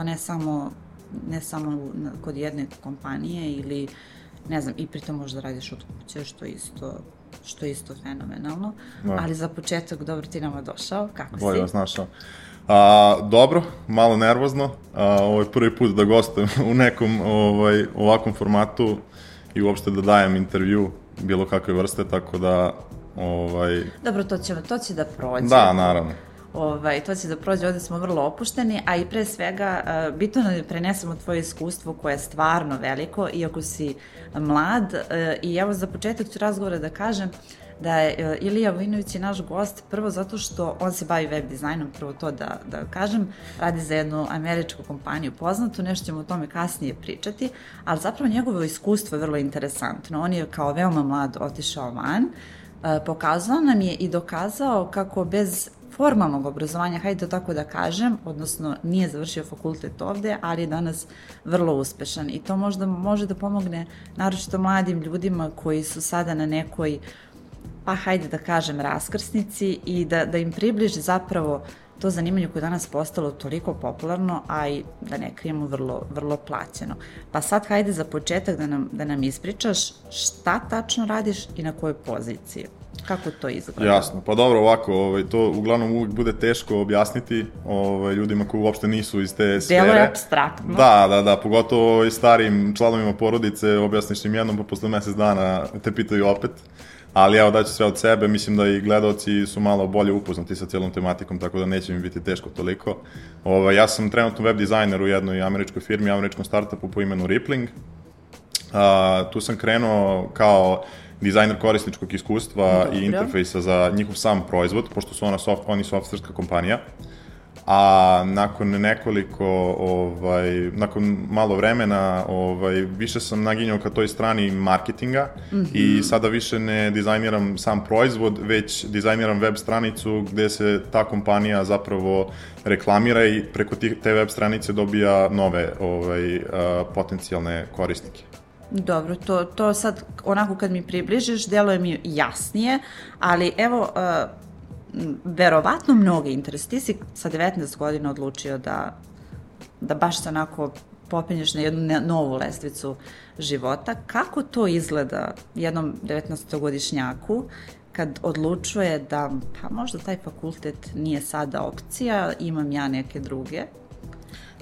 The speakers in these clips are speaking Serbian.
to ne samo, ne samo kod jedne kompanije ili ne znam, i pritom možda radiš od kuće, što isto što je isto fenomenalno. Da. Ali za početak, dobro ti nama došao, kako Bolje si? vas našao. A, dobro, malo nervozno. A, ovo je prvi put da gostujem u nekom ovaj, ovakvom formatu i uopšte da dajem intervju bilo kakve vrste, tako da ovaj, Dobro, to će, to će da prođe. da, naravno. Ovaj, to će da prođe, ovde smo vrlo opušteni, a i pre svega uh, bitno da prenesemo tvoje iskustvo koje je stvarno veliko, iako si mlad. Uh, I evo za početak ću razgovora da kažem da je uh, Ilija Vojinović je naš gost prvo zato što on se bavi web dizajnom, prvo to da, da kažem, radi za jednu američku kompaniju poznatu, nešto ćemo o tome kasnije pričati, ali zapravo njegovo iskustvo je vrlo interesantno. On je kao veoma mlad otišao van, E, pokazao nam je i dokazao kako bez formalnog obrazovanja, hajde to tako da kažem, odnosno nije završio fakultet ovde, ali je danas vrlo uspešan i to možda može da pomogne naročito mladim ljudima koji su sada na nekoj pa hajde da kažem raskrsnici i da, da im približi zapravo to zanimanje koje je danas postalo toliko popularno, a i da ne krijemo vrlo, vrlo plaćeno. Pa sad hajde za početak da nam, da nam ispričaš šta tačno radiš i na kojoj poziciji. Kako to izgleda? Jasno, pa dobro ovako, ovaj, to uglavnom uvijek bude teško objasniti ovaj, ljudima koji uopšte nisu iz te sfere. Delo je abstraktno. Da, da, da, pogotovo ovaj, starijim članovima porodice, objasniš im jednom, pa posle mesec dana te pitaju opet. Ali evo daću sve od sebe, mislim da i gledalci su malo bolje upoznati sa cijelom tematikom, tako da neće mi biti teško toliko. Ovaj, ja sam trenutno web dizajner u jednoj američkoj firmi, američkom startupu po imenu Rippling. A, tu sam krenuo kao dizajner korisničkog iskustva Dobro. i interfejsa za njihov sam proizvod, pošto su ona soft, oni softverska kompanija. A nakon nekoliko, ovaj, nakon malo vremena, ovaj, više sam naginjao ka toj strani marketinga mm -hmm. i sada više ne dizajniram sam proizvod, već dizajniram web stranicu gde se ta kompanija zapravo reklamira i preko te web stranice dobija nove ovaj, potencijalne korisnike. Dobro, to, to sad onako kad mi približiš, deluje mi jasnije, ali evo, uh, verovatno mnoge interes. Ti si sa 19 godina odlučio da, da baš se onako popenješ na jednu novu lestvicu života. Kako to izgleda jednom 19-godišnjaku kad odlučuje da pa možda taj fakultet nije sada opcija, imam ja neke druge?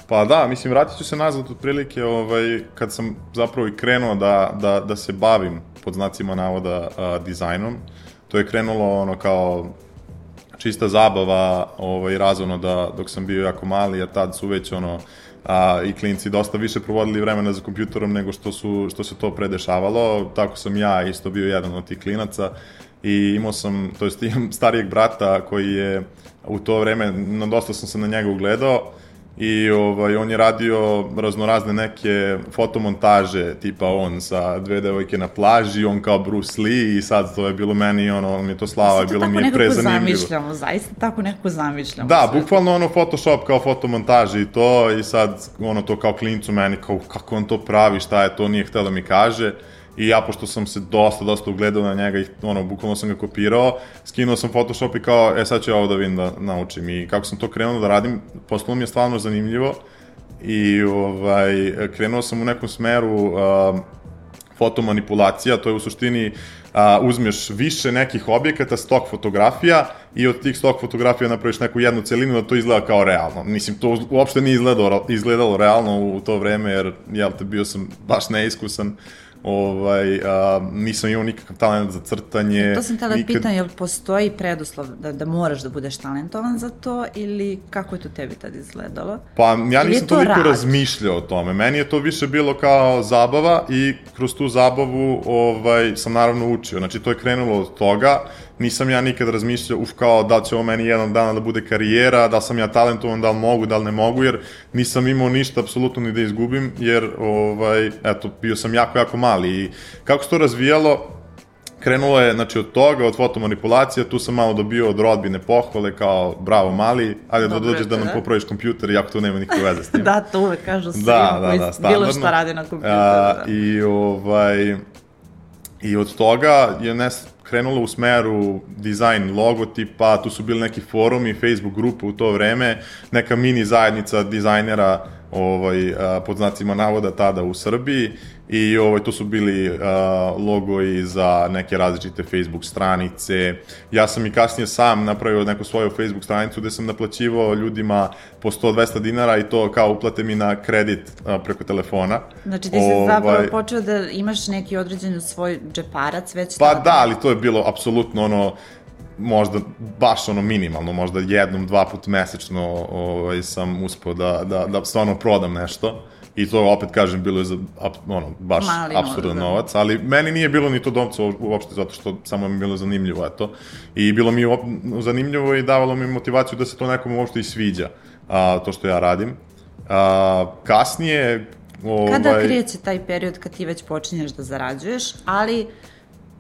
Pa da, mislim, vratit ću se nazad otprilike ovaj, kad sam zapravo i krenuo da, da, da se bavim pod znacima navoda a, dizajnom. To je krenulo ono kao čista zabava ovaj, razvojno da dok sam bio jako mali, jer tad su već ono a, i klinci dosta više provodili vremena za kompjuterom nego što, su, što se to predešavalo. Tako sam ja isto bio jedan od tih klinaca i imao sam, to jest imam starijeg brata koji je u to vreme, no, dosta sam se na njega ugledao i ovaj, on je radio raznorazne neke fotomontaže, tipa on sa dve devojke na plaži, on kao Bruce Lee i sad to je bilo meni, ono, mi je to slava, to bilo mi je nekako prezanimljivo. zamišljamo, zaista tako nekako zamišljamo. Da, sve. bukvalno ono Photoshop kao fotomontaže i to i sad ono to kao klincu meni kao kako on to pravi, šta je to, nije hteo da mi kaže i ja pošto sam se dosta, dosta ugledao na njega i ono, bukvalno sam ga kopirao, skinuo sam Photoshop i kao, e sad ću ja ovo da vidim da naučim i kako sam to krenuo da radim, postalo mi je stvarno zanimljivo i ovaj, krenuo sam u nekom smeru uh, fotomanipulacija, to je u suštini a, uzmeš više nekih objekata, stok fotografija i od tih stok fotografija napraviš neku jednu celinu da to izgleda kao realno. Mislim, to uopšte nije izgledalo, izgledalo realno u to vreme, jer, jel te, bio sam baš neiskusan, ovaj, a, nisam imao nikakav talent za crtanje. To sam tada nikad... pitan, jel postoji preduslov da, da moraš da budeš talentovan za to ili kako je to tebi tad izgledalo? Pa ja nisam to toliko rad? razmišljao o tome. Meni je to više bilo kao zabava i kroz tu zabavu ovaj, sam naravno učio. Znači to je krenulo od toga. Nisam ja nikad razmišljao, uf, kao da će ovo meni jednog dana da bude karijera, da sam ja talentovan, da li mogu, da li ne mogu, jer nisam imao ništa apsolutno ni da izgubim, jer, ovaj, eto, bio sam jako, jako mali. I kako se to razvijalo, krenulo je, znači, od toga, od fotomanipulacije, tu sam malo dobio od rodbine pohvale, kao, bravo mali, ajde da dođeš da nam popraviš kompjuter, iako to nema nikakve veze s tim. Da, to uvek kažu svi da, da, da, bilo standardno. šta radi na kompjuteru. A, da. I, ovaj, I od toga je nes, krenulo u smeru dizajn logotipa, tu su bili neki forumi, Facebook grupe u to vreme, neka mini zajednica dizajnera ovaj, pod znacima navoda tada u Srbiji i ovaj, to su bili uh, logoji za neke različite Facebook stranice. Ja sam i kasnije sam napravio neku svoju Facebook stranicu gde sam naplaćivao ljudima po 100-200 dinara i to kao uplate mi na kredit uh, preko telefona. Znači ti si ovaj, zapravo počeo da imaš neki određen svoj džeparac već Pa tada. da, ali to je bilo apsolutno ono možda baš ono minimalno, možda jednom, dva put mesečno ovaj, sam uspeo da, da, da stvarno prodam nešto. I to opet kažem bilo je za ono baš apsurdan da. novac, ali meni nije bilo ni to domca uopšte zato što samo mi je bilo zanimljivo eto. I bilo mi op, zanimljivo i davalo mi motivaciju da se to nekom uopšte i sviđa a, to što ja radim. A, kasnije ovaj Kada kreće taj period kad ti već počinješ da zarađuješ, ali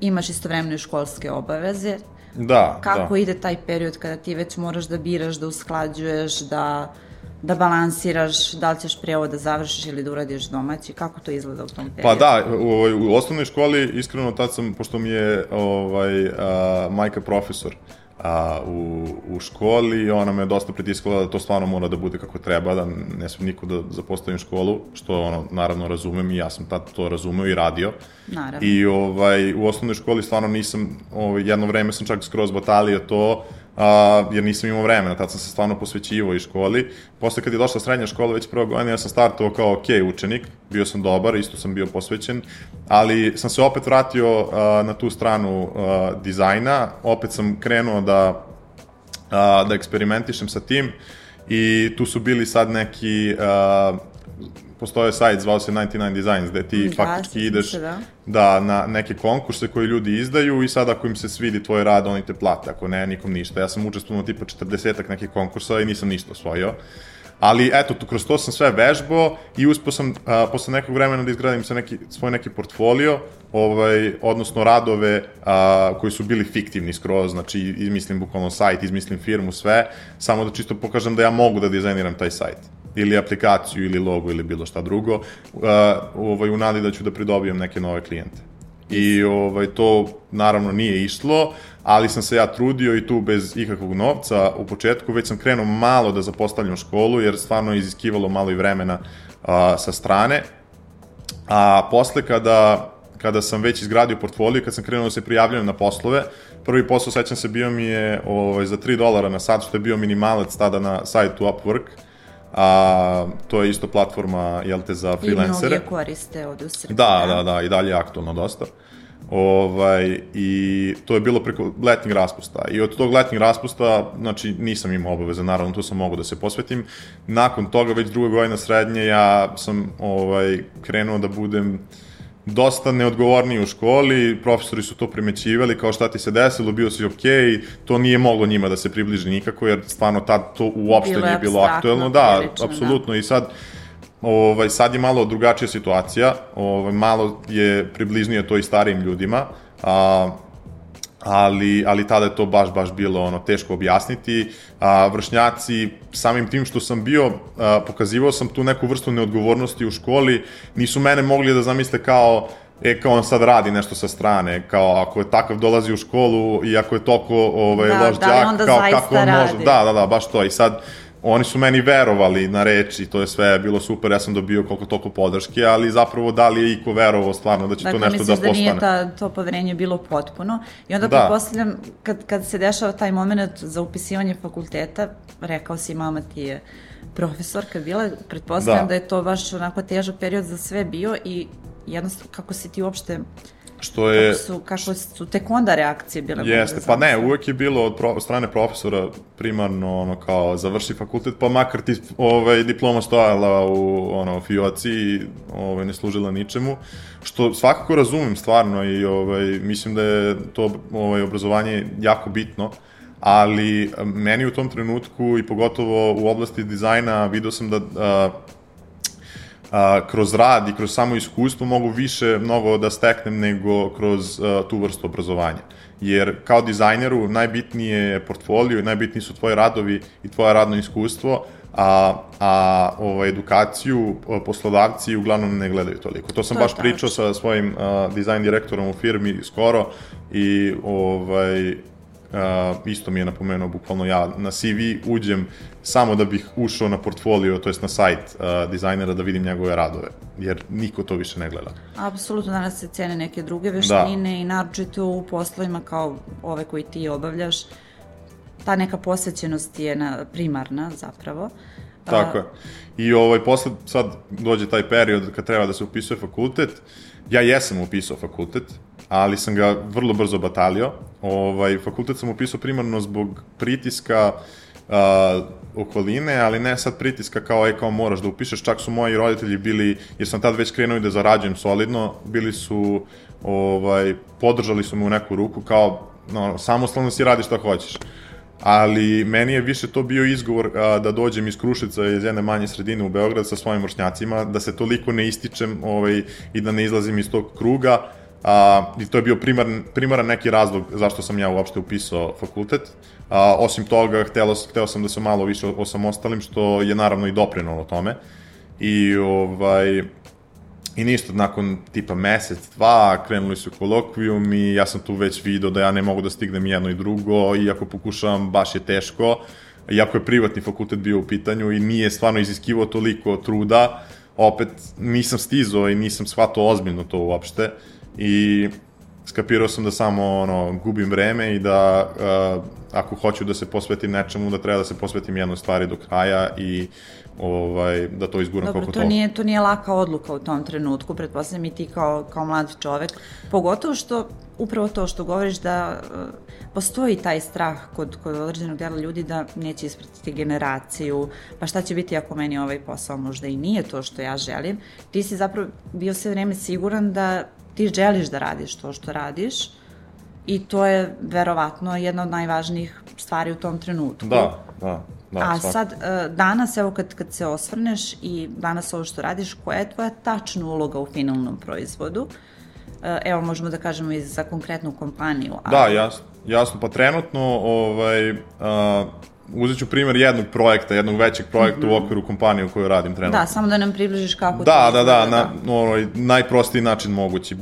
imaš istovremeno i školske obaveze? Da, Kako da. ide taj period kada ti već moraš da biraš, da usklađuješ, da da balansiraš da li ćeš pre ovo da završiš ili da uradiš domaći, kako to izgleda u tom periodu? Pa da, u, u osnovnoj školi, iskreno tad sam, pošto mi je ovaj, a, majka profesor, a, u, u školi, ona me dosta pritiskala da to stvarno mora da bude kako treba, da ne smem niko da zapostavim školu, što ono, naravno razumem i ja sam tad to razumeo i radio. Naravno. I ovaj, u osnovnoj školi stvarno nisam, ovaj, jedno vreme sam čak skroz batalio to, a, jer nisam imao vremena, tad sam se stvarno posvećivao i školi. Posle kad je došla srednja škola, već prvo godine, ja sam startovao kao ok učenik, bio sam dobar, isto sam bio posvećen, ali sam se opet vratio a, na tu stranu a, dizajna, opet sam krenuo da, a, da eksperimentišem sa tim i tu su bili sad neki a, postoje sajt, zvao se 99 Designs, gde ti da, faktički ideš se, da. da. na neke konkurse koje ljudi izdaju i sad ako im se svidi tvoj rad, oni te plate, ako ne, nikom ništa. Ja sam učestvovao tipa 40 nekih konkursa i nisam ništa osvojio. Ali eto, tu, kroz to sam sve vežbao i uspio sam a, posle nekog vremena da izgradim se neki, svoj neki portfolio, ovaj, odnosno radove a, koji su bili fiktivni skroz, znači izmislim bukvalno sajt, izmislim firmu, sve, samo da čisto pokažem da ja mogu da dizajniram taj sajt ili aplikaciju ili logo ili bilo šta drugo, uh, ovaj, u nadi da ću da pridobijem neke nove klijente. I ovaj, to naravno nije išlo, ali sam se ja trudio i tu bez ikakvog novca u početku, već sam krenuo malo da zapostavljam školu, jer stvarno je iziskivalo malo i vremena a, sa strane. A posle kada, kada sam već izgradio portfolio, kad sam krenuo da se prijavljujem na poslove, prvi posao, sećam se, bio mi je ovaj, za 3 dolara na sat, što je bio minimalac tada na sajtu Upwork, a to je isto platforma, jel te, za freelancere. I mnogi koriste od u Da, da, da, i dalje je aktualno dosta. Ovaj, I to je bilo preko letnjeg raspusta. I od tog letnjeg raspusta, znači, nisam imao obaveze, naravno, tu sam mogu da se posvetim. Nakon toga, već druga godina srednje, ja sam ovaj, krenuo da budem uh, dosta neodgovorniji u školi, profesori su to primećivali, kao šta ti se desilo, bio si ok, to nije moglo njima da se približi nikako, jer stvarno tad to uopšte bilo nije bilo aktuelno. Da, da. apsolutno, da. i sad, ovaj, sad je malo drugačija situacija, ovaj, malo je približnije to i starijim ljudima, a, ali, ali tada je to baš, baš bilo ono, teško objasniti. A, vršnjaci, samim tim što sam bio, a, pokazivao sam tu neku vrstu neodgovornosti u školi, nisu mene mogli da zamisle kao e, kao on sad radi nešto sa strane, kao ako je takav dolazi u školu i ako je toliko ovaj, da, loš da, kao kako on radi. može, da, da, da, baš to i sad oni su meni verovali na reči, to je sve bilo super, ja sam dobio koliko toliko podrške, ali zapravo da li je iko verovao stvarno da će dakle, to nešto da postane. Dakle, misliš da nije ta, to poverenje bilo potpuno i onda da. pretpostavljam, kad, kad se dešava taj moment za upisivanje fakulteta, rekao si mama ti je profesorka bila, pretpostavljam da. da je to baš onako težak period za sve bio i jednostavno kako si ti uopšte Što je... Kako su, kako su tek onda reakcije bile? Jeste, pa ne, uvek je bilo od, pro, strane profesora primarno ono kao završi fakultet, pa makar ti ovaj, diploma stojala u ono, fioci i ovaj, ne služila ničemu, što svakako razumem stvarno i ovaj, mislim da je to ovaj, obrazovanje jako bitno, ali meni u tom trenutku i pogotovo u oblasti dizajna video sam da a, a, kroz rad i kroz samo iskustvo mogu više mnogo da steknem nego kroz a, tu vrstu obrazovanja. Jer kao dizajneru najbitnije je portfolio najbitniji su tvoji radovi i tvoje radno iskustvo, a, a ovo, edukaciju poslodavci uglavnom ne gledaju toliko. To sam to baš tač. pričao sa svojim a, dizajn direktorom u firmi skoro i ovaj, isto mi je napomenuo, bukvalno ja na CV uđem samo da bih ušao na portfolio, to jest na sajt uh, dizajnera da vidim njegove radove, jer niko to više ne gleda. Apsolutno, danas se cene neke druge veštine da. i naročito u poslovima kao ove koji ti obavljaš, ta neka posvećenost je na, primarna zapravo. Tako je. I ovaj, posle sad dođe taj period kad treba da se upisuje fakultet, ja jesam upisao fakultet, ali sam ga vrlo brzo batalio. Ovaj, fakultet sam upisao primarno zbog pritiska uh, okoline, ali ne sad pritiska kao, e, kao moraš da upišeš, čak su moji roditelji bili, jer sam tad već krenuo da zarađujem solidno, bili su, ovaj, podržali su me u neku ruku, kao, no, samostalno si radi šta hoćeš ali meni je više to bio izgovor a, da dođem iz Krušica iz jedne manje sredine u Beograd sa svojim vršnjacima, da se toliko ne ističem ovaj, i da ne izlazim iz tog kruga, a, i to je bio primaran, primaran neki razlog zašto sam ja uopšte upisao fakultet. A, osim toga, hteo, hteo sam da se malo više osamostalim, što je naravno i doprinulo tome. I ovaj, I ništa, nakon tipa mesec, dva, krenuli su kolokvijum i ja sam tu već video da ja ne mogu da stignem jedno i drugo, iako pokušavam, baš je teško, iako je privatni fakultet bio u pitanju i nije stvarno iziskivo toliko truda, opet nisam stizao i nisam shvatao ozbiljno to uopšte. I skapirao sam da samo ono, gubim vreme i da uh, ako hoću da se posvetim nečemu, da treba da se posvetim jednoj stvari do kraja i ovaj, da to izguram Dobro, koliko to. Dobro, to nije, to nije laka odluka u tom trenutku, pretpostavljam i ti kao, kao mlad čovek, pogotovo što, upravo to što govoriš da uh, postoji taj strah kod, kod određenog dela ljudi da neće ispratiti generaciju, pa šta će biti ako meni ovaj posao možda i nije to što ja želim. Ti si zapravo bio sve vreme siguran da ti želiš da radiš to što radiš i to je verovatno jedna od najvažnijih stvari u tom trenutku. Da, da. Da, A svak. sad, e, danas, evo kad, kad se osvrneš i danas ovo što radiš, koja je tvoja tačna uloga u finalnom proizvodu? E, evo, možemo da kažemo i za konkretnu kompaniju. Ali... Da, jasno, jasno. Pa trenutno, ovaj, uh, uzet ću primjer jednog projekta, jednog većeg projekta mm -hmm. u mhm. okviru kompanije u kojoj radim trenutno. Da, samo da nam približiš kako da, to Da, da, da, na ovaj, najprostiji način mogući. Uh,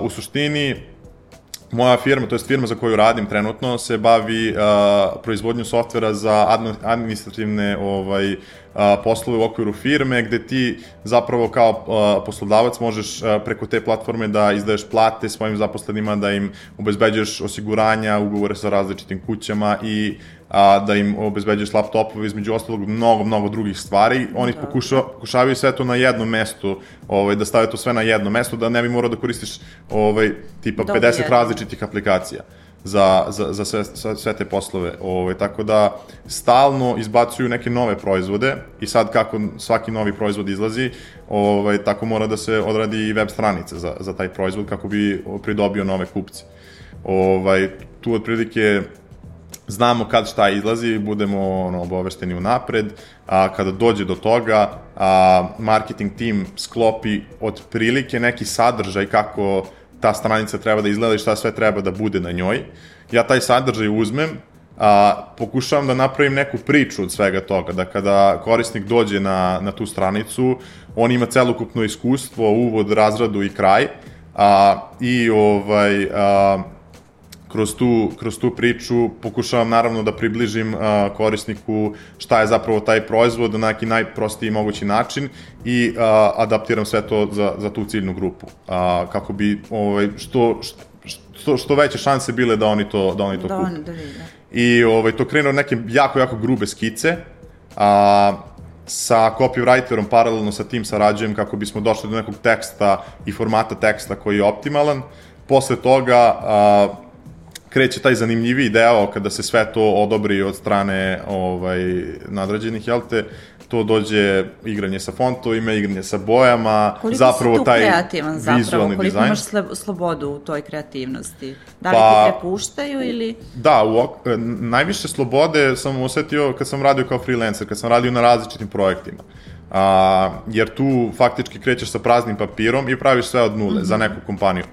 u suštini, moja firma, to je firma za koju radim trenutno, se bavi uh, proizvodnjom softvera za administrativne ovaj, uh, poslove u okviru firme, gde ti zapravo kao uh, poslodavac možeš uh, preko te platforme da izdaješ plate svojim zaposlenima, da im obezbeđuješ osiguranja, ugovore sa različitim kućama i a, da im obezbeđuješ laptopove, između ostalog mnogo, mnogo drugih stvari. Oni da. pokuša, pokušavaju sve to na jednom mestu, ovaj, da stave to sve na jedno mesto, da ne bi morao da koristiš ovaj, tipa Dobre, 50 jedno. različitih aplikacija za, za, za sve, sve, sve te poslove. Ovaj, tako da stalno izbacuju neke nove proizvode i sad kako svaki novi proizvod izlazi, ovaj, tako mora da se odradi i web stranica za, za taj proizvod kako bi pridobio nove kupce. Ovaj, tu otprilike znamo kad šta izlazi, budemo ono, obavešteni unapred, a kada dođe do toga, a, marketing tim sklopi od prilike neki sadržaj kako ta stranica treba da izgleda i šta sve treba da bude na njoj. Ja taj sadržaj uzmem, a, pokušavam da napravim neku priču od svega toga, da kada korisnik dođe na, na tu stranicu, on ima celokupno iskustvo, uvod, razradu i kraj, a, i ovaj, a, kroz tu, kroz tu priču pokušavam naravno da približim a, korisniku šta je zapravo taj proizvod na neki najprostiji mogući način i a, adaptiram sve to za, za tu ciljnu grupu. A, kako bi ovaj, što, što, što veće šanse bile da oni to, da oni to da kupe. On, da vide. I ovaj, to krenu neke jako, jako grube skice, a, sa copywriterom paralelno sa tim sarađujem kako bismo došli do nekog teksta i formata teksta koji je optimalan. Posle toga a, kreće taj zanimljiviji deo kada se sve to odobri od strane ovaj, nadrađenih, jel te, to dođe igranje sa fontovima, igranje sa bojama, koliko zapravo taj kreativan zapravo, koliko dizajn. imaš slobodu u toj kreativnosti? Da li pa, ti prepuštaju ili... Da, u, e, najviše slobode sam osetio kad sam radio kao freelancer, kad sam radio na različitim projektima. A, jer tu faktički krećeš sa praznim papirom i praviš sve od nule mm -hmm. za neku kompaniju.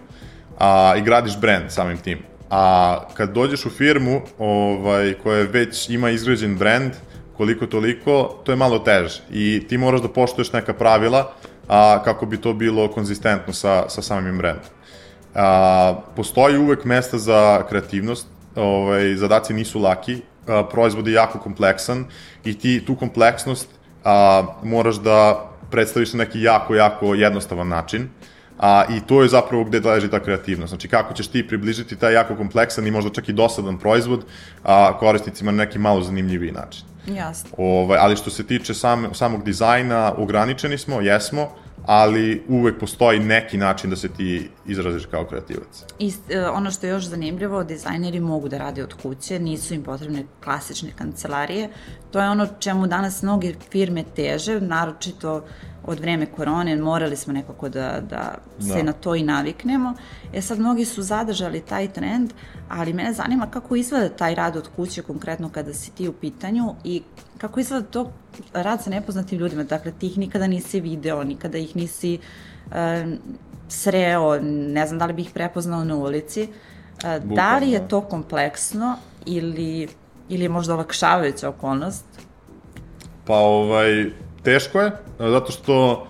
A, I gradiš brand samim tim. A kad dođeš u firmu ovaj, koja već ima izgrađen brand, koliko toliko, to je malo teže. I ti moraš da poštuješ neka pravila a, kako bi to bilo konzistentno sa, sa samim brandom. A, postoji uvek mesta za kreativnost, ovaj, zadaci nisu laki, a, proizvod je jako kompleksan i ti tu kompleksnost a, moraš da predstaviš na neki jako, jako jednostavan način. A, I to je zapravo gde leži ta kreativnost. Znači, kako ćeš ti približiti taj jako kompleksan i možda čak i dosadan proizvod a, korisnicima na neki malo zanimljiviji način. Jasno. Ovaj, ali što se tiče sam, samog dizajna, ograničeni smo, jesmo, ali uvek postoji neki način da se ti izraziš kao kreativac. I e, ono što je još zanimljivo, dizajneri mogu da rade od kuće, nisu im potrebne klasične kancelarije. To je ono čemu danas mnoge firme teže, naročito od vreme korone, morali smo nekako da, da se da. na to i naviknemo. E sad, mnogi su zadržali taj trend, ali mene zanima kako izgleda taj rad od kuće, konkretno kada si ti u pitanju i kako izgleda to rad sa nepoznatim ljudima. Dakle, ti ih nikada nisi video, nikada ih nisi e, sreo, ne znam da li bih ih prepoznao na ulici. E, da li je da. to kompleksno ili, ili je možda olakšavajuća okolnost? Pa ovaj, teško je, zato što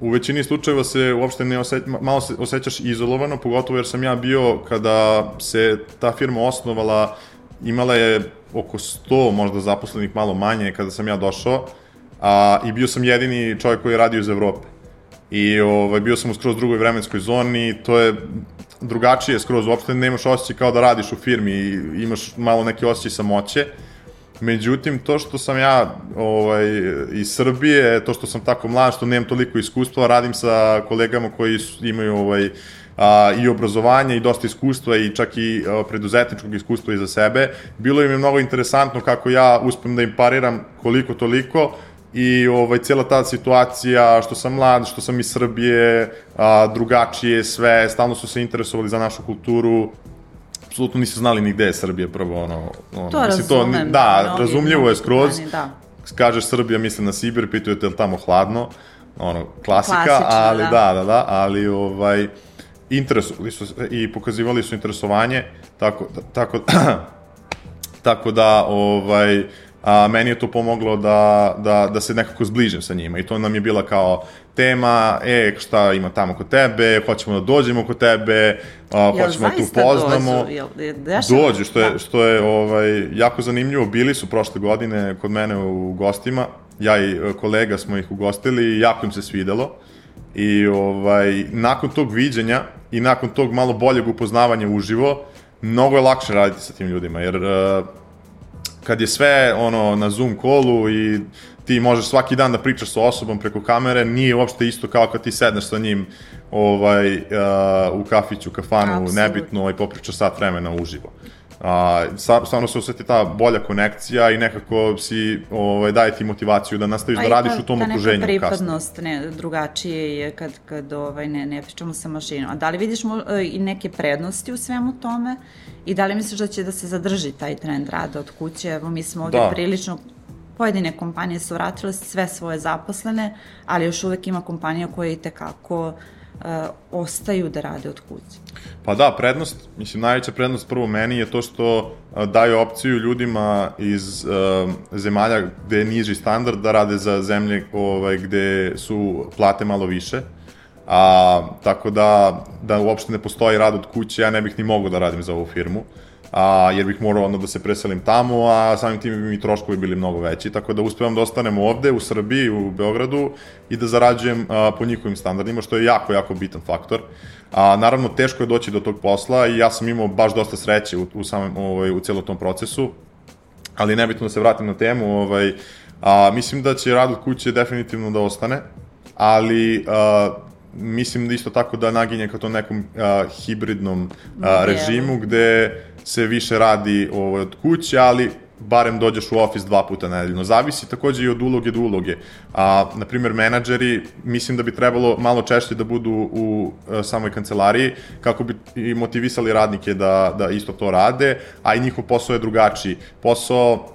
u većini slučajeva se uopšte ne oseć, malo se osjećaš izolovano, pogotovo jer sam ja bio kada se ta firma osnovala, imala je oko 100 možda zaposlenih malo manje kada sam ja došao, a, i bio sam jedini čovjek koji je radio iz Evrope. I ovaj, bio sam u skroz drugoj vremenskoj zoni, to je drugačije skroz, uopšte nemaš osjećaj kao da radiš u firmi imaš malo neki osjećaj samoće. Međutim, to što sam ja ovaj, iz Srbije, to što sam tako mlad, što nemam toliko iskustva, radim sa kolegama koji su, imaju ovaj, a, i obrazovanje i dosta iskustva i čak i a, preduzetničkog iskustva iza sebe. Bilo im je mnogo interesantno kako ja uspem da im pariram koliko toliko, i ovaj, cijela ta situacija, što sam mlad, što sam iz Srbije, a, drugačije sve, stalno su se interesovali za našu kulturu, apsolutno nisu znali ni gde je Srbija prvo, ono... ono to mislim, razumem. To, da, razumljivo je skroz. Da. Kažeš Srbija, mislim na Sibir, pitujete li tamo hladno, ono, klasika, Klasično, ali da. da, da, da, ali ovaj, interesovali su i pokazivali su interesovanje, tako, tako, tako da, ovaj, a, meni je to pomoglo da, da, da se nekako zbližim sa njima i to nam je bila kao tema, e, šta ima tamo kod tebe, hoćemo da dođemo kod tebe, a, hoćemo da tu poznamo. Dođu, jel, dođu, što je, da. što je ovaj, jako zanimljivo, bili su prošle godine kod mene u gostima, ja i e, kolega smo ih ugostili i jako im se svidelo. I ovaj, nakon tog viđenja i nakon tog malo boljeg upoznavanja uživo, mnogo je lakše raditi sa tim ljudima, jer uh, kad je sve ono na Zoom kolu i ti možeš svaki dan da pričaš sa osobom preko kamere, nije uopšte isto kao kad ti sedneš sa njim ovaj, uh, u kafiću, kafanu, Absolut. nebitno i popričaš sat vremena uživo. A, stvarno se oseti ta bolja konekcija i nekako si ovaj, daje ti motivaciju da nastaviš da radiš ta, u tom okruženju. A i ta neka pripadnost ne, drugačije je kad, kad ovaj, ne, ne pričamo sa mašinom. A da li vidiš mo, e, i neke prednosti u svemu tome i da li misliš da će da se zadrži taj trend rada od kuće? Evo mi smo ovde da. prilično pojedine kompanije su vratile sve svoje zaposlene, ali još uvek ima kompanija koje i tekako uh, ostaju da rade od kuće. Pa da, prednost, mislim, najveća prednost prvo meni je to što daju opciju ljudima iz uh, zemalja gde je niži standard da rade za zemlje ovaj, gde su plate malo više. A, tako da, da uopšte ne postoji rad od kuće, ja ne bih ni mogao da radim za ovu firmu. A, jer bih morao onda da se preselim tamo, a samim tim bi mi troškovi bili mnogo veći, tako da uspevam da ostanem ovde, u Srbiji, u Beogradu i da zarađujem a, po njihovim standardima, što je jako, jako bitan faktor. A, naravno, teško je doći do tog posla i ja sam imao baš dosta sreće u, u, samom, ovaj, u cijelom tom procesu, ali nebitno da se vratim na temu, ovaj, a, mislim da će rad od kuće definitivno da ostane, ali a, mislim da isto tako da naginje ka to nekom a, hibridnom a, režimu gde se više radi ovaj, od kuće, ali barem dođeš u ofis dva puta nedeljno. Zavisi takođe i od uloge do uloge. A, na primjer, menadžeri, mislim da bi trebalo malo češće da budu u a, e, samoj kancelariji, kako bi i motivisali radnike da, da isto to rade, a i njihov posao je drugačiji. Posao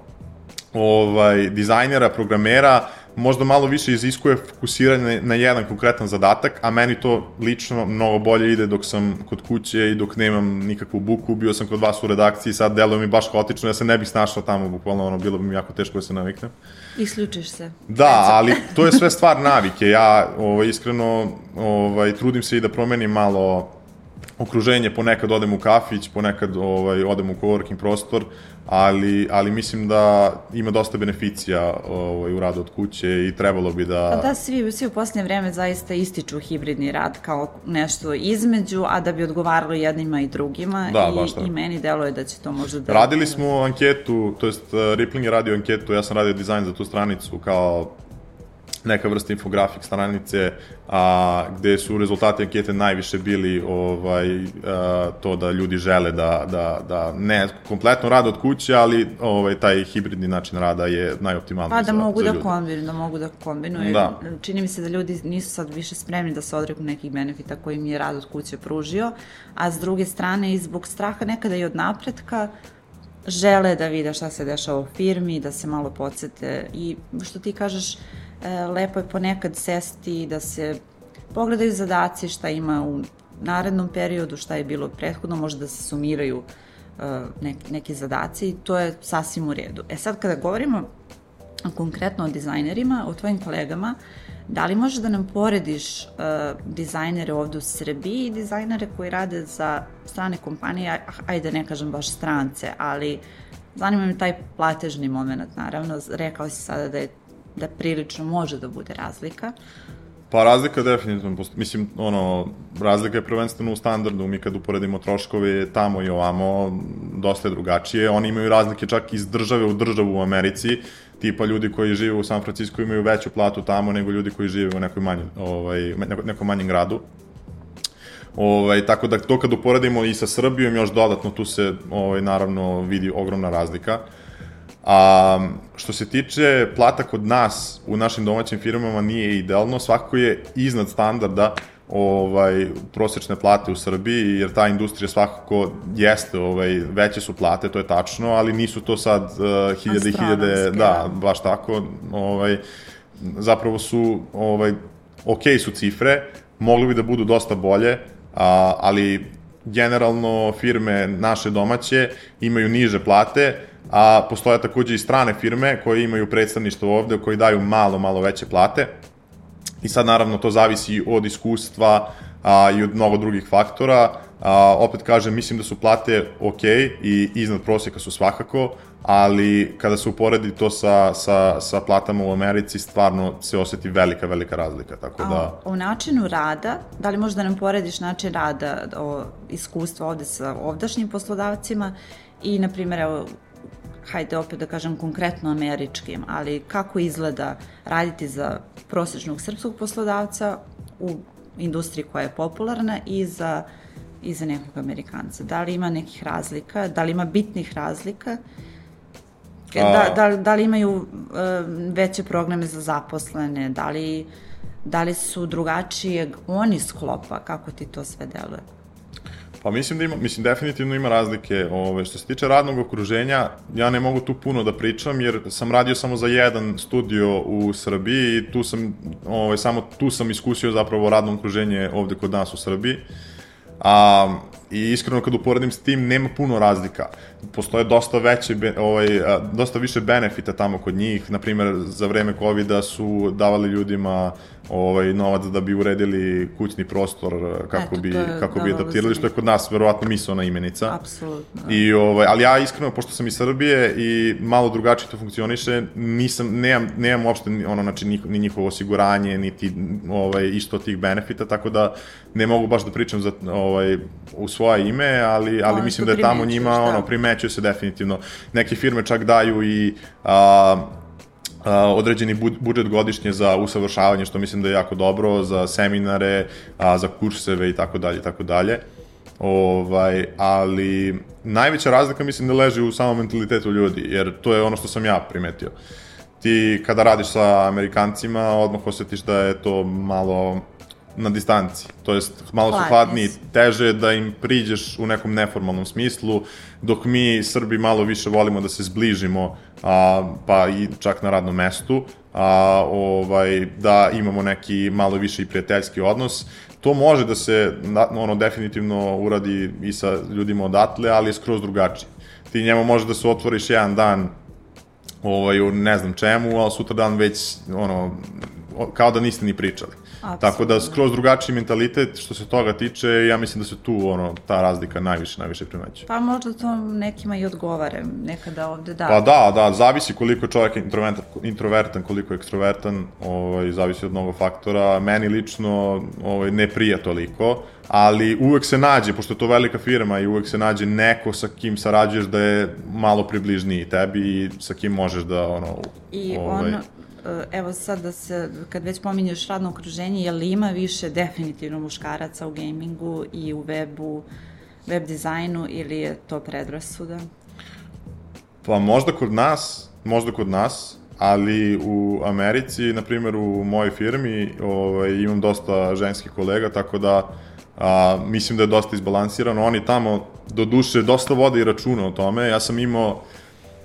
ovaj, dizajnera, programera, možda malo više iziskuje fokusiranje na jedan konkretan zadatak, a meni to lično mnogo bolje ide dok sam kod kuće i dok nemam nikakvu buku, bio sam kod vas u redakciji, sad deluje mi baš haotično, ja se ne bih snašao tamo, bukvalno ono, bilo bi mi jako teško da se naviknem. Isključiš se. Da, ali to je sve stvar navike, ja ovaj, iskreno ovaj, trudim se i da promenim malo okruženje, ponekad odem u kafić, ponekad ovaj, odem u coworking prostor, ali, ali mislim da ima dosta beneficija ovaj, u radu od kuće i trebalo bi da... Pa da, svi, svi u posljednje vreme zaista ističu hibridni rad kao nešto između, a da bi odgovaralo jednima i drugima da, i, baš tako. i meni deluje da će to možda da... Radili smo anketu, to jest Rippling je radio anketu, ja sam radio dizajn za tu stranicu kao neka vrsta infografik stranice, a, gde su rezultati ankete najviše bili ovaj, a, to da ljudi žele da, da, da ne kompletno rade od kuće, ali ovaj, taj hibridni način rada je najoptimalniji pa, da za, mogu za da kombinuju, da mogu da kombinuju. Da. Čini mi se da ljudi nisu sad više spremni da se odreknu nekih benefita koji im je rad od kuće pružio, a s druge strane i zbog straha nekada i od napretka, žele da vide šta se dešava u firmi, da se malo podsete i što ti kažeš, lepo je ponekad sesti da se pogledaju zadaci šta ima u narednom periodu, šta je bilo prethodno, možda da se sumiraju e, neki, neki zadaci i to je sasvim u redu. E sad kada govorimo konkretno o dizajnerima, o tvojim kolegama, da li možeš da nam porediš uh, dizajnere ovde u Srbiji i dizajnere koji rade za strane kompanije, aj- ajde ne kažem baš strance, ali zanima me taj platežni moment, naravno, rekao si sada da je da prilično može da bude razlika. Pa razlika definitivno, mislim, ono, razlika je prvenstveno u standardu, mi kad uporedimo troškove tamo i ovamo, dosta je drugačije, oni imaju razlike čak iz države u državu u Americi, tipa ljudi koji žive u San Francisco imaju veću platu tamo nego ljudi koji žive u nekoj manjoj, ovaj, neko, nekom manjem gradu. Ovaj, tako da to kad uporedimo i sa Srbijom, još dodatno tu se ovaj, naravno vidi ogromna razlika. A što se tiče plata kod nas u našim domaćim firmama nije idealno, svakako je iznad standarda ovaj prosečne plate u Srbiji jer ta industrija svakako jeste ovaj veće su plate to je tačno ali nisu to sad uh, hiljade hiljade da da. baš tako ovaj zapravo su ovaj ok su cifre mogli bi da budu dosta bolje a, ali generalno firme naše domaće imaju niže plate a postoje takođe i strane firme koje imaju predstavništvo ovde koji daju malo malo veće plate I sad naravno to zavisi od iskustva a, i od mnogo drugih faktora. A, opet kažem, mislim da su plate ok i iznad prosjeka su svakako, ali kada se uporedi to sa, sa, sa platama u Americi, stvarno se oseti velika, velika razlika. Tako da... A o načinu rada, da li možda nam porediš način rada, o iskustva ovde sa ovdašnjim poslodavcima i, na primjer, evo, hajde opet da kažem konkretno američkim, ali kako izgleda raditi za prosječnog srpskog poslodavca u industriji koja je popularna i za, i za nekog Amerikanca? Da li ima nekih razlika? Da li ima bitnih razlika? Da, da, da li imaju uh, veće programe za zaposlene? Da li, da li su drugačijeg oni sklopa? Kako ti to sve deluje? Pa mislim da ima, mislim definitivno ima razlike. Ove, što se tiče radnog okruženja, ja ne mogu tu puno da pričam jer sam radio samo za jedan studio u Srbiji i tu sam, ove, samo tu sam iskusio zapravo radno okruženje ovde kod nas u Srbiji. A, I iskreno kad uporedim s tim, nema puno razlika. Postoje dosta veće, ovaj, dosta više benefita tamo kod njih. Naprimer, za vreme covid su davali ljudima ovaj, novac da bi uredili kućni prostor kako Eto, bi, kako bi adaptirali, što je kod nas verovatno misona imenica. Apsolutno. I, ovaj, ali ja iskreno, pošto sam iz Srbije i malo drugačije to funkcioniše, nisam, nemam, nemam uopšte ono, znači, ni, ni njihovo osiguranje, niti ovaj, isto tih benefita, tako da ne mogu baš da pričam za, ovaj, u svoje ime, ali, ali Ono mislim da je tamo njima, da. ono, primećuje se definitivno. Neke firme čak daju i a, a, određeni bud- budžet godišnje za usavršavanje, što mislim da je jako dobro, za seminare, a, za kurseve i tako dalje, i tako dalje. Ovaj, ali najveća razlika mislim da leži u samom mentalitetu ljudi, jer to je ono što sam ja primetio. Ti kada radiš sa Amerikancima, odmah osjetiš da je to malo na distanci, to jest malo su Hladni teže da im priđeš u nekom neformalnom smislu, dok mi Srbi malo više volimo da se zbližimo, a, pa i čak na radnom mestu, a, ovaj, da imamo neki malo više i prijateljski odnos. To može da se ono definitivno uradi i sa ljudima odatle, ali je skroz drugačije. Ti njemu može da se otvoriš jedan dan ovaj, u ne znam čemu, ali sutra dan već ono, kao da niste ni pričali. Apsolutno. Tako da skroz drugačiji mentalitet što se toga tiče, ja mislim da se tu ono, ta razlika najviše, najviše primeće. Pa možda to nekima i odgovare, nekada ovde da. Pa da, da, zavisi koliko je čovjek introvertan, introvertan koliko je ekstrovertan, ovaj, zavisi od mnogo faktora. Meni lično ovaj, ne prija toliko, ali uvek se nađe, pošto je to velika firma i uvek se nađe neko sa kim sarađuješ da je malo približniji tebi i sa kim možeš da ono... I ovaj, ono, evo sad da se, kad već pominješ radno okruženje, je li ima više definitivno muškaraca u gamingu i u webu, web dizajnu ili je to predrasuda? Pa možda kod nas, možda kod nas, ali u Americi, na primjer u mojoj firmi, ovaj, imam dosta ženskih kolega, tako da a, mislim da je dosta izbalansirano. Oni tamo, do duše, dosta vode i računa o tome. Ja sam imao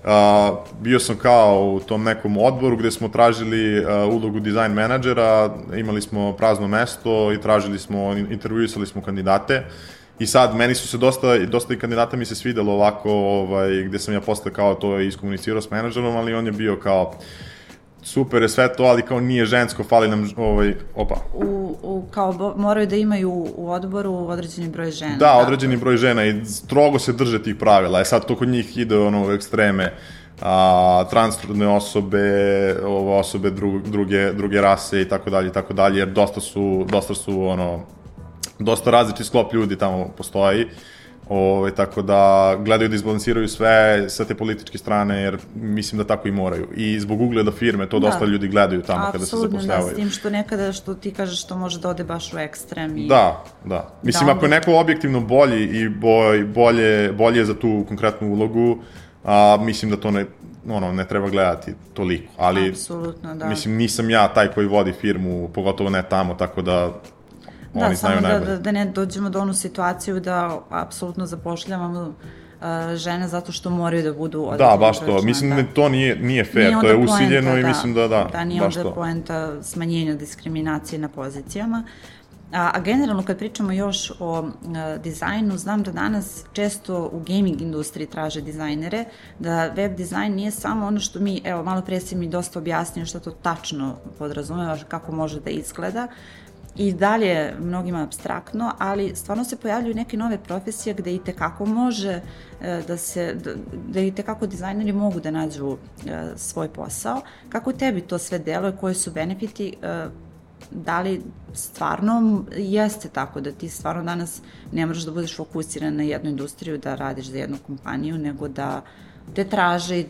a, bio sam kao u tom nekom odboru gde smo tražili a, ulogu dizajn menadžera, imali smo prazno mesto i tražili smo, intervjuisali smo kandidate i sad meni su se dosta, dosta i kandidata mi se svidelo ovako, ovaj, gde sam ja posle kao to iskomunicirao s menadžerom, ali on je bio kao, super je sve to, ali kao nije žensko, fali nam, ovaj, opa. U, u, kao moraju da imaju u odboru određeni broj žena. Da, tako. određeni broj žena i strogo se drže tih pravila. E sad to kod njih ide ono u ekstreme a, transrodne osobe, ovo, osobe dru, druge, druge rase i tako dalje i tako dalje, jer dosta su, dosta su ono, dosta različit sklop ljudi tamo postoji. Ove, tako da gledaju da izbalansiraju sve sa te političke strane, jer mislim da tako i moraju. I zbog ugleda firme, to da. dosta ljudi gledaju tamo Absolutno, kada se zapošljavaju. da, s tim što nekada što ti kažeš što može da ode baš u ekstrem. I... Da, da. Mislim, da, ako je neko objektivno bolji i boj, bolje, bolje za tu konkretnu ulogu, a, mislim da to ne, ono, ne treba gledati toliko. Ali, Apsolutno, da. mislim, nisam ja taj koji vodi firmu, pogotovo ne tamo, tako da Da, Oni samo da, da, da ne dođemo do onu situaciju da apsolutno zapošljavamo uh, žene zato što moraju da budu Da, baš to. Mislim da, to nije, nije fair, nije to je usiljeno poenta, i da, mislim da da. Da, nije onda to. poenta smanjenja diskriminacije na pozicijama. A, a generalno kad pričamo još o a, dizajnu, znam da danas često u gaming industriji traže dizajnere, da web dizajn nije samo ono što mi, evo malo pre si mi dosta objasnio što to tačno podrazumeva, kako može da izgleda, i dalje mnogima abstraktno, ali stvarno se pojavljuju neke nove profesije gde i tekako može e, da se, da, i tekako dizajneri mogu da nađu e, svoj posao. Kako tebi to sve deluje, koji su benefiti, e, da li stvarno jeste tako da ti stvarno danas ne moraš da budeš fokusiran na jednu industriju, da radiš za jednu kompaniju, nego da te traže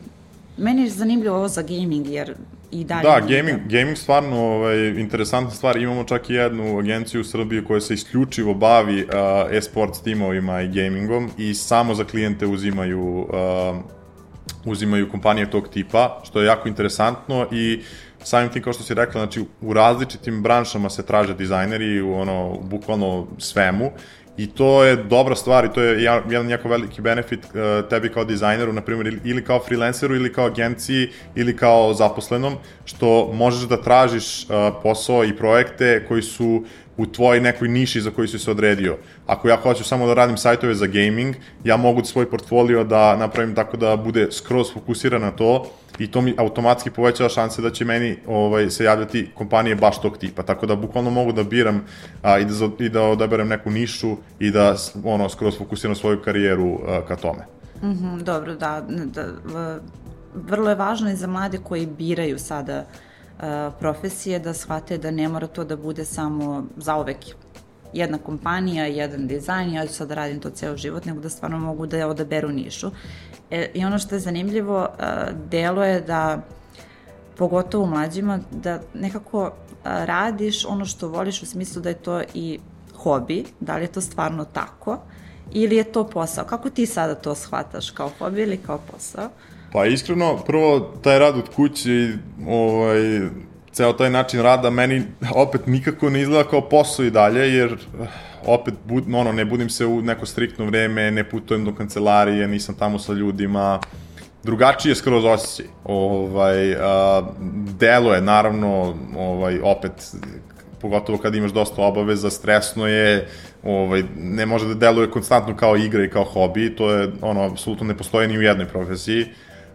Meni je zanimljivo ovo za gaming, jer i dalje... Da, gaming, gaming stvarno ovaj, interesantna stvar. Imamo čak i jednu agenciju u Srbiji koja se isključivo bavi uh, e-sports timovima i gamingom i samo za klijente uzimaju uh, uzimaju kompanije tog tipa, što je jako interesantno i samim tim kao što si rekla, znači u različitim branšama se traže dizajneri u ono, bukvalno svemu I to je dobra stvar i to je jedan jako veliki benefit uh, tebi kao dizajneru, na primjer, ili kao freelanceru, ili kao agenciji, ili kao zaposlenom, što možeš da tražiš uh, posao i projekte koji su u tvojoj nekoj niši za koju si se odredio. Ako ja hoću samo da radim sajtove za gaming, ja mogu svoj portfolio da napravim tako da bude skroz fokusiran na to i to mi automatski povećava šanse da će meni ovaj, se javljati kompanije baš tog tipa. Tako da bukvalno mogu da biram a, i, da, i da odaberem neku nišu i da ono, skroz fokusiram svoju karijeru a, ka tome. Mm -hmm, dobro, da, da, vrlo je važno i za mlade koji biraju sada profesije da shvate da ne mora to da bude samo zauvek jedna kompanija, jedan dizajn, ja ću sad da radim to ceo život, nego da stvarno mogu da odaberu nišu. E, I ono što je zanimljivo, delo je da, pogotovo mlađima, da nekako radiš ono što voliš u smislu da je to i hobi, da li je to stvarno tako, ili je to posao? Kako ti sada to shvataš, kao hobi ili kao posao? Pa iskreno, prvo, taj rad od kuće, ovaj, ceo taj način rada meni opet nikako ne izgleda kao posao i dalje, jer eh, opet bud, ono, ne budim se u neko striktno vreme, ne putujem do kancelarije, nisam tamo sa ljudima, drugačije skroz osjećaj. Ovaj, a, delo je, naravno, ovaj, opet, pogotovo kad imaš dosta obaveza, stresno je, ovaj, ne može da deluje konstantno kao igra i kao hobi, to je, ono, apsolutno ne postoje ni u jednoj profesiji,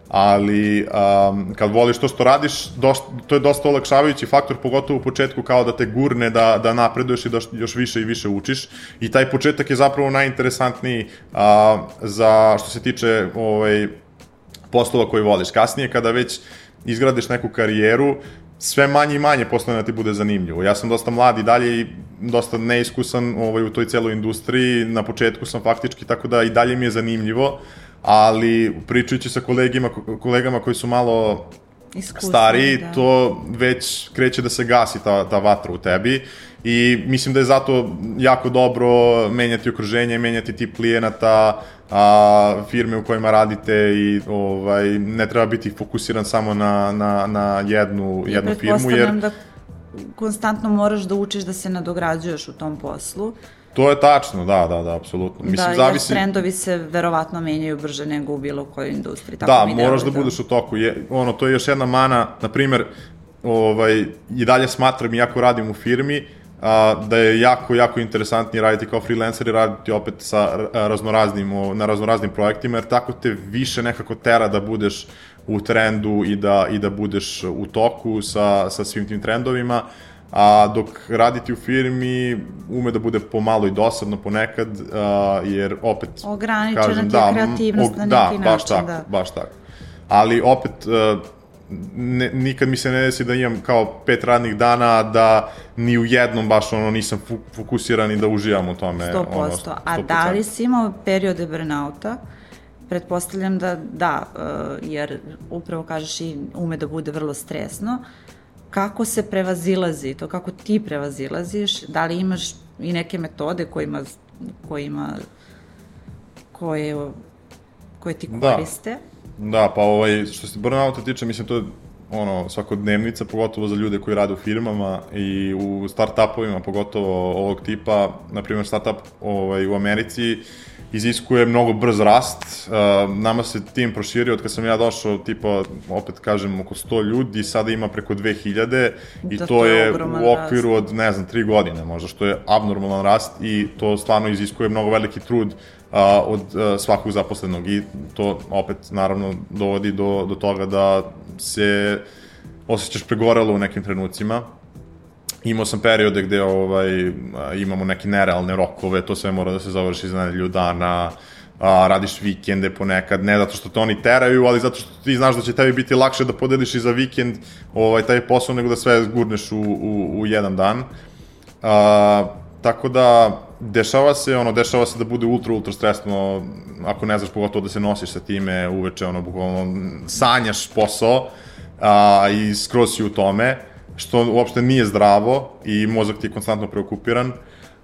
ali um, kad voliš to što radiš, dosta, to je dosta olakšavajući faktor, pogotovo u početku kao da te gurne, da, da napreduješ i da još više i više učiš. I taj početak je zapravo najinteresantniji uh, za što se tiče ovaj, poslova koji voliš. Kasnije, kada već izgradiš neku karijeru, sve manje i manje postane da ti bude zanimljivo. Ja sam dosta mlad i dalje i dosta neiskusan ovaj, u toj celoj industriji, na početku sam faktički, tako da i dalje mi je zanimljivo, ali pričajući sa kolegima, kolegama koji su malo Iskusni, stariji, da. to već kreće da se gasi ta, ta vatra u tebi i mislim da je zato jako dobro menjati okruženje, menjati tip klijenata, a, firme u kojima radite i ovaj, ne treba biti fokusiran samo na, na, na jednu, I jednu firmu. Jer da konstantno moraš da učiš da se nadograđuješ u tom poslu. To je tačno, da, da, da, apsolutno. Mislim, da, zavisi... jer trendovi se verovatno menjaju brže nego u bilo kojoj industriji. Tako da, mi moraš da, da budeš u toku. Je, ono, to je još jedna mana, na primer, ovaj, i dalje smatram, iako radim u firmi, a, da je jako, jako interesantnije raditi kao freelancer i raditi opet sa raznoraznim, na raznoraznim projektima, jer tako te više nekako tera da budeš u trendu i da, i da budeš u toku sa, sa svim tim trendovima, a dok raditi u firmi ume da bude pomalo i dosadno ponekad, a, jer opet... Ograničena kažem, ti da, kreativnost na neki da, način. Baš tako, da, baš tako. Ali opet, a, ne, nikad mi se ne desi da imam kao pet radnih dana, da ni u jednom baš ono nisam fokusiran i da uživam u tome. 100%. Ono, 100%. A da li si imao periode burnouta? Pretpostavljam da da, uh, jer upravo kažeš i ume da bude vrlo stresno. Kako se prevazilazi to, kako ti prevazilaziš, da li imaš i neke metode kojima, kojima koje, koje ti da. koriste? Da Da, pa ovaj, što se burnouta tiče, mislim, to je ono, svakodnevnica, pogotovo za ljude koji rade u firmama i u start-upovima, pogotovo ovog tipa, na primjer, startup ovaj, u Americi, iziskuje mnogo brz rast. Uh, nama se tim proširio od kad sam ja došao, tipa, opet kažem, oko 100 ljudi, sada ima preko 2000 i da, to, to je u okviru rast. od, ne znam, 3 godine možda, što je abnormalan rast i to stvarno iziskuje mnogo veliki trud a, od a, svakog zaposlenog i to opet naravno dovodi do, do toga da se osjećaš pregoralo u nekim trenucima. Imao sam periode gde ovaj, imamo neke nerealne rokove, to sve mora da se završi za nedelju dana, a, radiš vikende ponekad, ne zato što te oni teraju, ali zato što ti znaš da će tebi biti lakše da podeliš i za vikend ovaj, taj posao nego da sve zgurneš u, u, u jedan dan. A, tako da, dešava se, ono, dešava se da bude ultra, ultra stresno, ako ne znaš pogotovo da se nosiš sa time uveče, ono, bukvalno, sanjaš posao a, i skroz si u tome, što uopšte nije zdravo i mozak ti je konstantno preokupiran,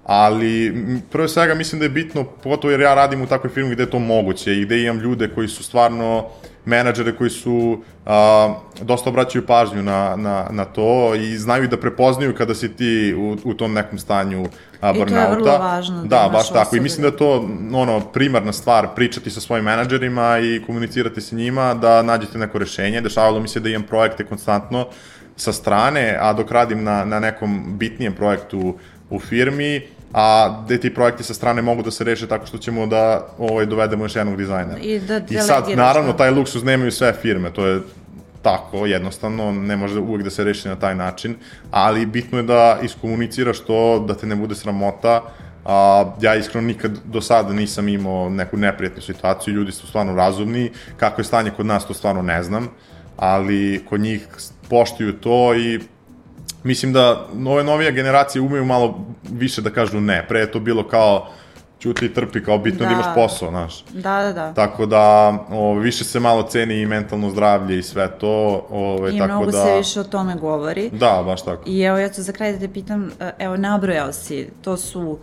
ali prvo svega mislim da je bitno, pogotovo jer ja radim u takvoj firmi gde je to moguće i gde imam ljude koji su stvarno menadžere koji su a, dosta obraćaju pažnju na, na, na to i znaju da prepoznaju kada si ti u, u tom nekom stanju a, burnouta. I to je vrlo važno. Da, da baš tako. Osobe. I mislim da je to ono, primarna stvar, pričati sa svojim menadžerima i komunicirati sa njima da nađete neko rešenje. Dešavalo mi se da imam projekte konstantno sa strane, a dok radim na, na nekom bitnijem projektu u firmi, a gde ti projekti sa strane mogu da se reše tako što ćemo da ovaj, dovedemo još jednog dizajnera. I, da I sad, naravno, taj luksuz nemaju sve firme, to je tako, jednostavno, ne može uvek da se reši na taj način, ali bitno je da iskomuniciraš to, da te ne bude sramota, a, ja iskreno nikad do sada nisam imao neku neprijatnu situaciju, ljudi su stvarno razumni, kako je stanje kod nas to stvarno ne znam, ali kod njih poštuju to i mislim da ove novije generacije umeju malo više da kažu ne. Pre je to bilo kao ćuti i trpi, kao bitno da, da imaš posao, znaš. Da, da, da. Tako da, o, više se malo ceni i mentalno zdravlje i sve to. Ove, I tako mnogo da... se više o tome govori. Da, baš tako. I evo, ja ću za kraj da te pitam, e, evo, nabrojao si, to su uh,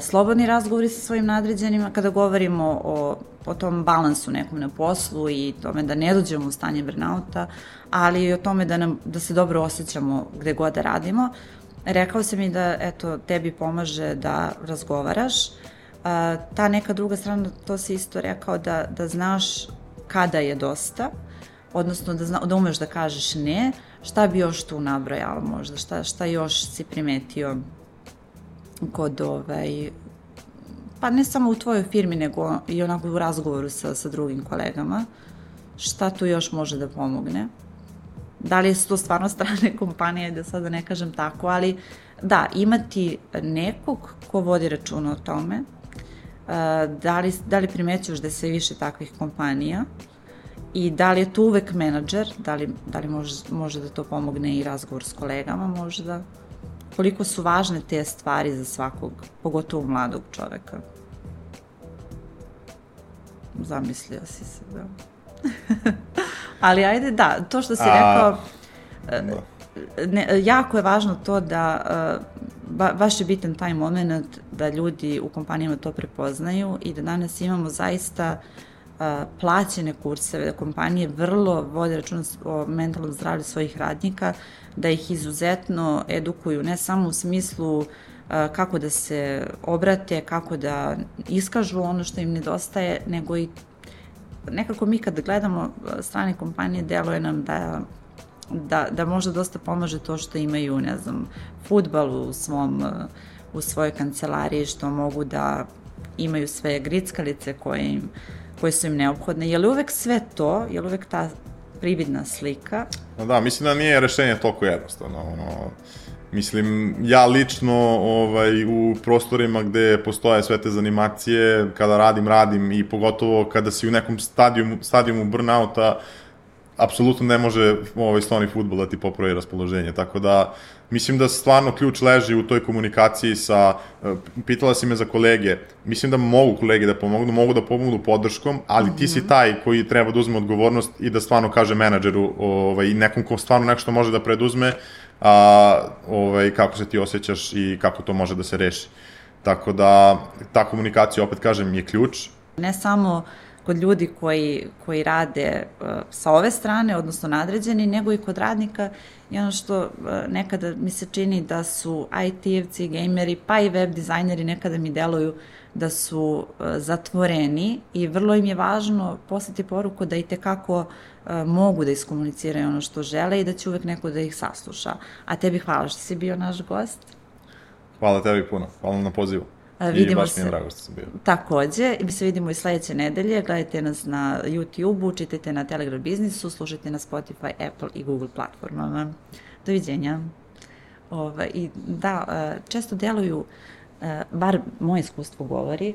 slobodni razgovori sa svojim nadređenima, kada govorimo o, o tom balansu nekom na poslu i tome da ne dođemo u stanje burnouta, ali i o tome da, nam, da se dobro osjećamo gde god da radimo. Rekao si mi da, eto, tebi pomaže da razgovaraš. Ta neka druga strana, to si isto rekao da, da znaš kada je dosta, odnosno da, zna, da umeš da kažeš ne, šta bi još tu nabrojala možda, šta, šta još si primetio kod ovaj, pa ne samo u tvojoj firmi, nego i onako u razgovoru sa, sa drugim kolegama. šta tu još može da pomogne. Da li su to stvarno strane kompanije, da sada ne kažem tako, ali da, imati nekog ko vodi računa o tome, da li, da li primećuješ da sve više takvih kompanija i da li je tu uvek menadžer, da li, da li može, može da to pomogne i razgovor s kolegama možda, koliko su važne te stvari za svakog, pogotovo mladog čoveka. Zamislio si se, da. Ali ajde, da, to što si A, rekao, da. ne, jako je važno to da ba, baš je bitan taj moment da ljudi u kompanijama to prepoznaju i da danas imamo zaista a, plaćene kurseve, da kompanije vrlo vode računa o mentalnom zdravlju svojih radnika, da ih izuzetno edukuju, ne samo u smislu kako da se obrate, kako da iskažu ono što im nedostaje, nego i nekako mi kad gledamo strane kompanije, deluje nam da da, da možda dosta pomaže to što imaju, ne znam, futbal u svom, u svojoj kancelariji, što mogu da imaju sve grickalice koje, im, koje su im neophodne. Je li uvek sve to, je li uvek ta prividna slika? No da, mislim da nije rešenje toliko jednostavno. Ono, Mislim, ja lično ovaj, u prostorima gde postoje sve te zanimacije, kada radim, radim i pogotovo kada si u nekom stadijumu, stadijumu burnouta, apsolutno ne može ovaj stoni futbol da ti popravi raspoloženje, tako da mislim da stvarno ključ leži u toj komunikaciji sa, eh, pitala si me za kolege, mislim da mogu kolege da pomognu, mogu da pomognu podrškom, ali ti si mhm. taj koji treba da uzme odgovornost i da stvarno kaže menadžeru ovaj, nekom ko stvarno nešto može da preduzme, a, ovaj, kako se ti osjećaš i kako to može da se reši. Tako da ta komunikacija, opet kažem, je ključ. Ne samo uh, kod ljudi koji, koji rade uh, sa ove strane, odnosno nadređeni, nego i kod radnika i ono što uh, nekada mi se čini da su IT-evci, gameri, pa i web dizajneri nekada mi deluju da su uh, zatvoreni i vrlo im je važno poslati poruku da i tekako mogu da iskomuniciraju ono što žele i da će uvek neko da ih sasluša. A tebi hvala što si bio naš gost. Hvala tebi puno. Hvala na pozivu. Vidimo I baš mi je drago što sam bio. Takođe, mi se vidimo i sledeće nedelje, gledajte nas na YouTube-u, čitajte na Telegram biznisu, slušajte na Spotify, Apple i Google platformama. Doviđenja. Ova, I da, često deluju, bar moje iskustvo govori,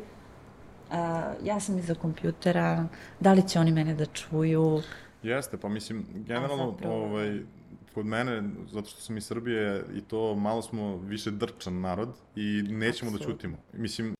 ja sam iza kompjutera, da li će oni mene da čuju? Jeste, pa mislim, generalno, ovaj, kod mene, zato što sam iz Srbije i to malo smo više drčan narod i nećemo Absolut. da ćutimo. Mislim,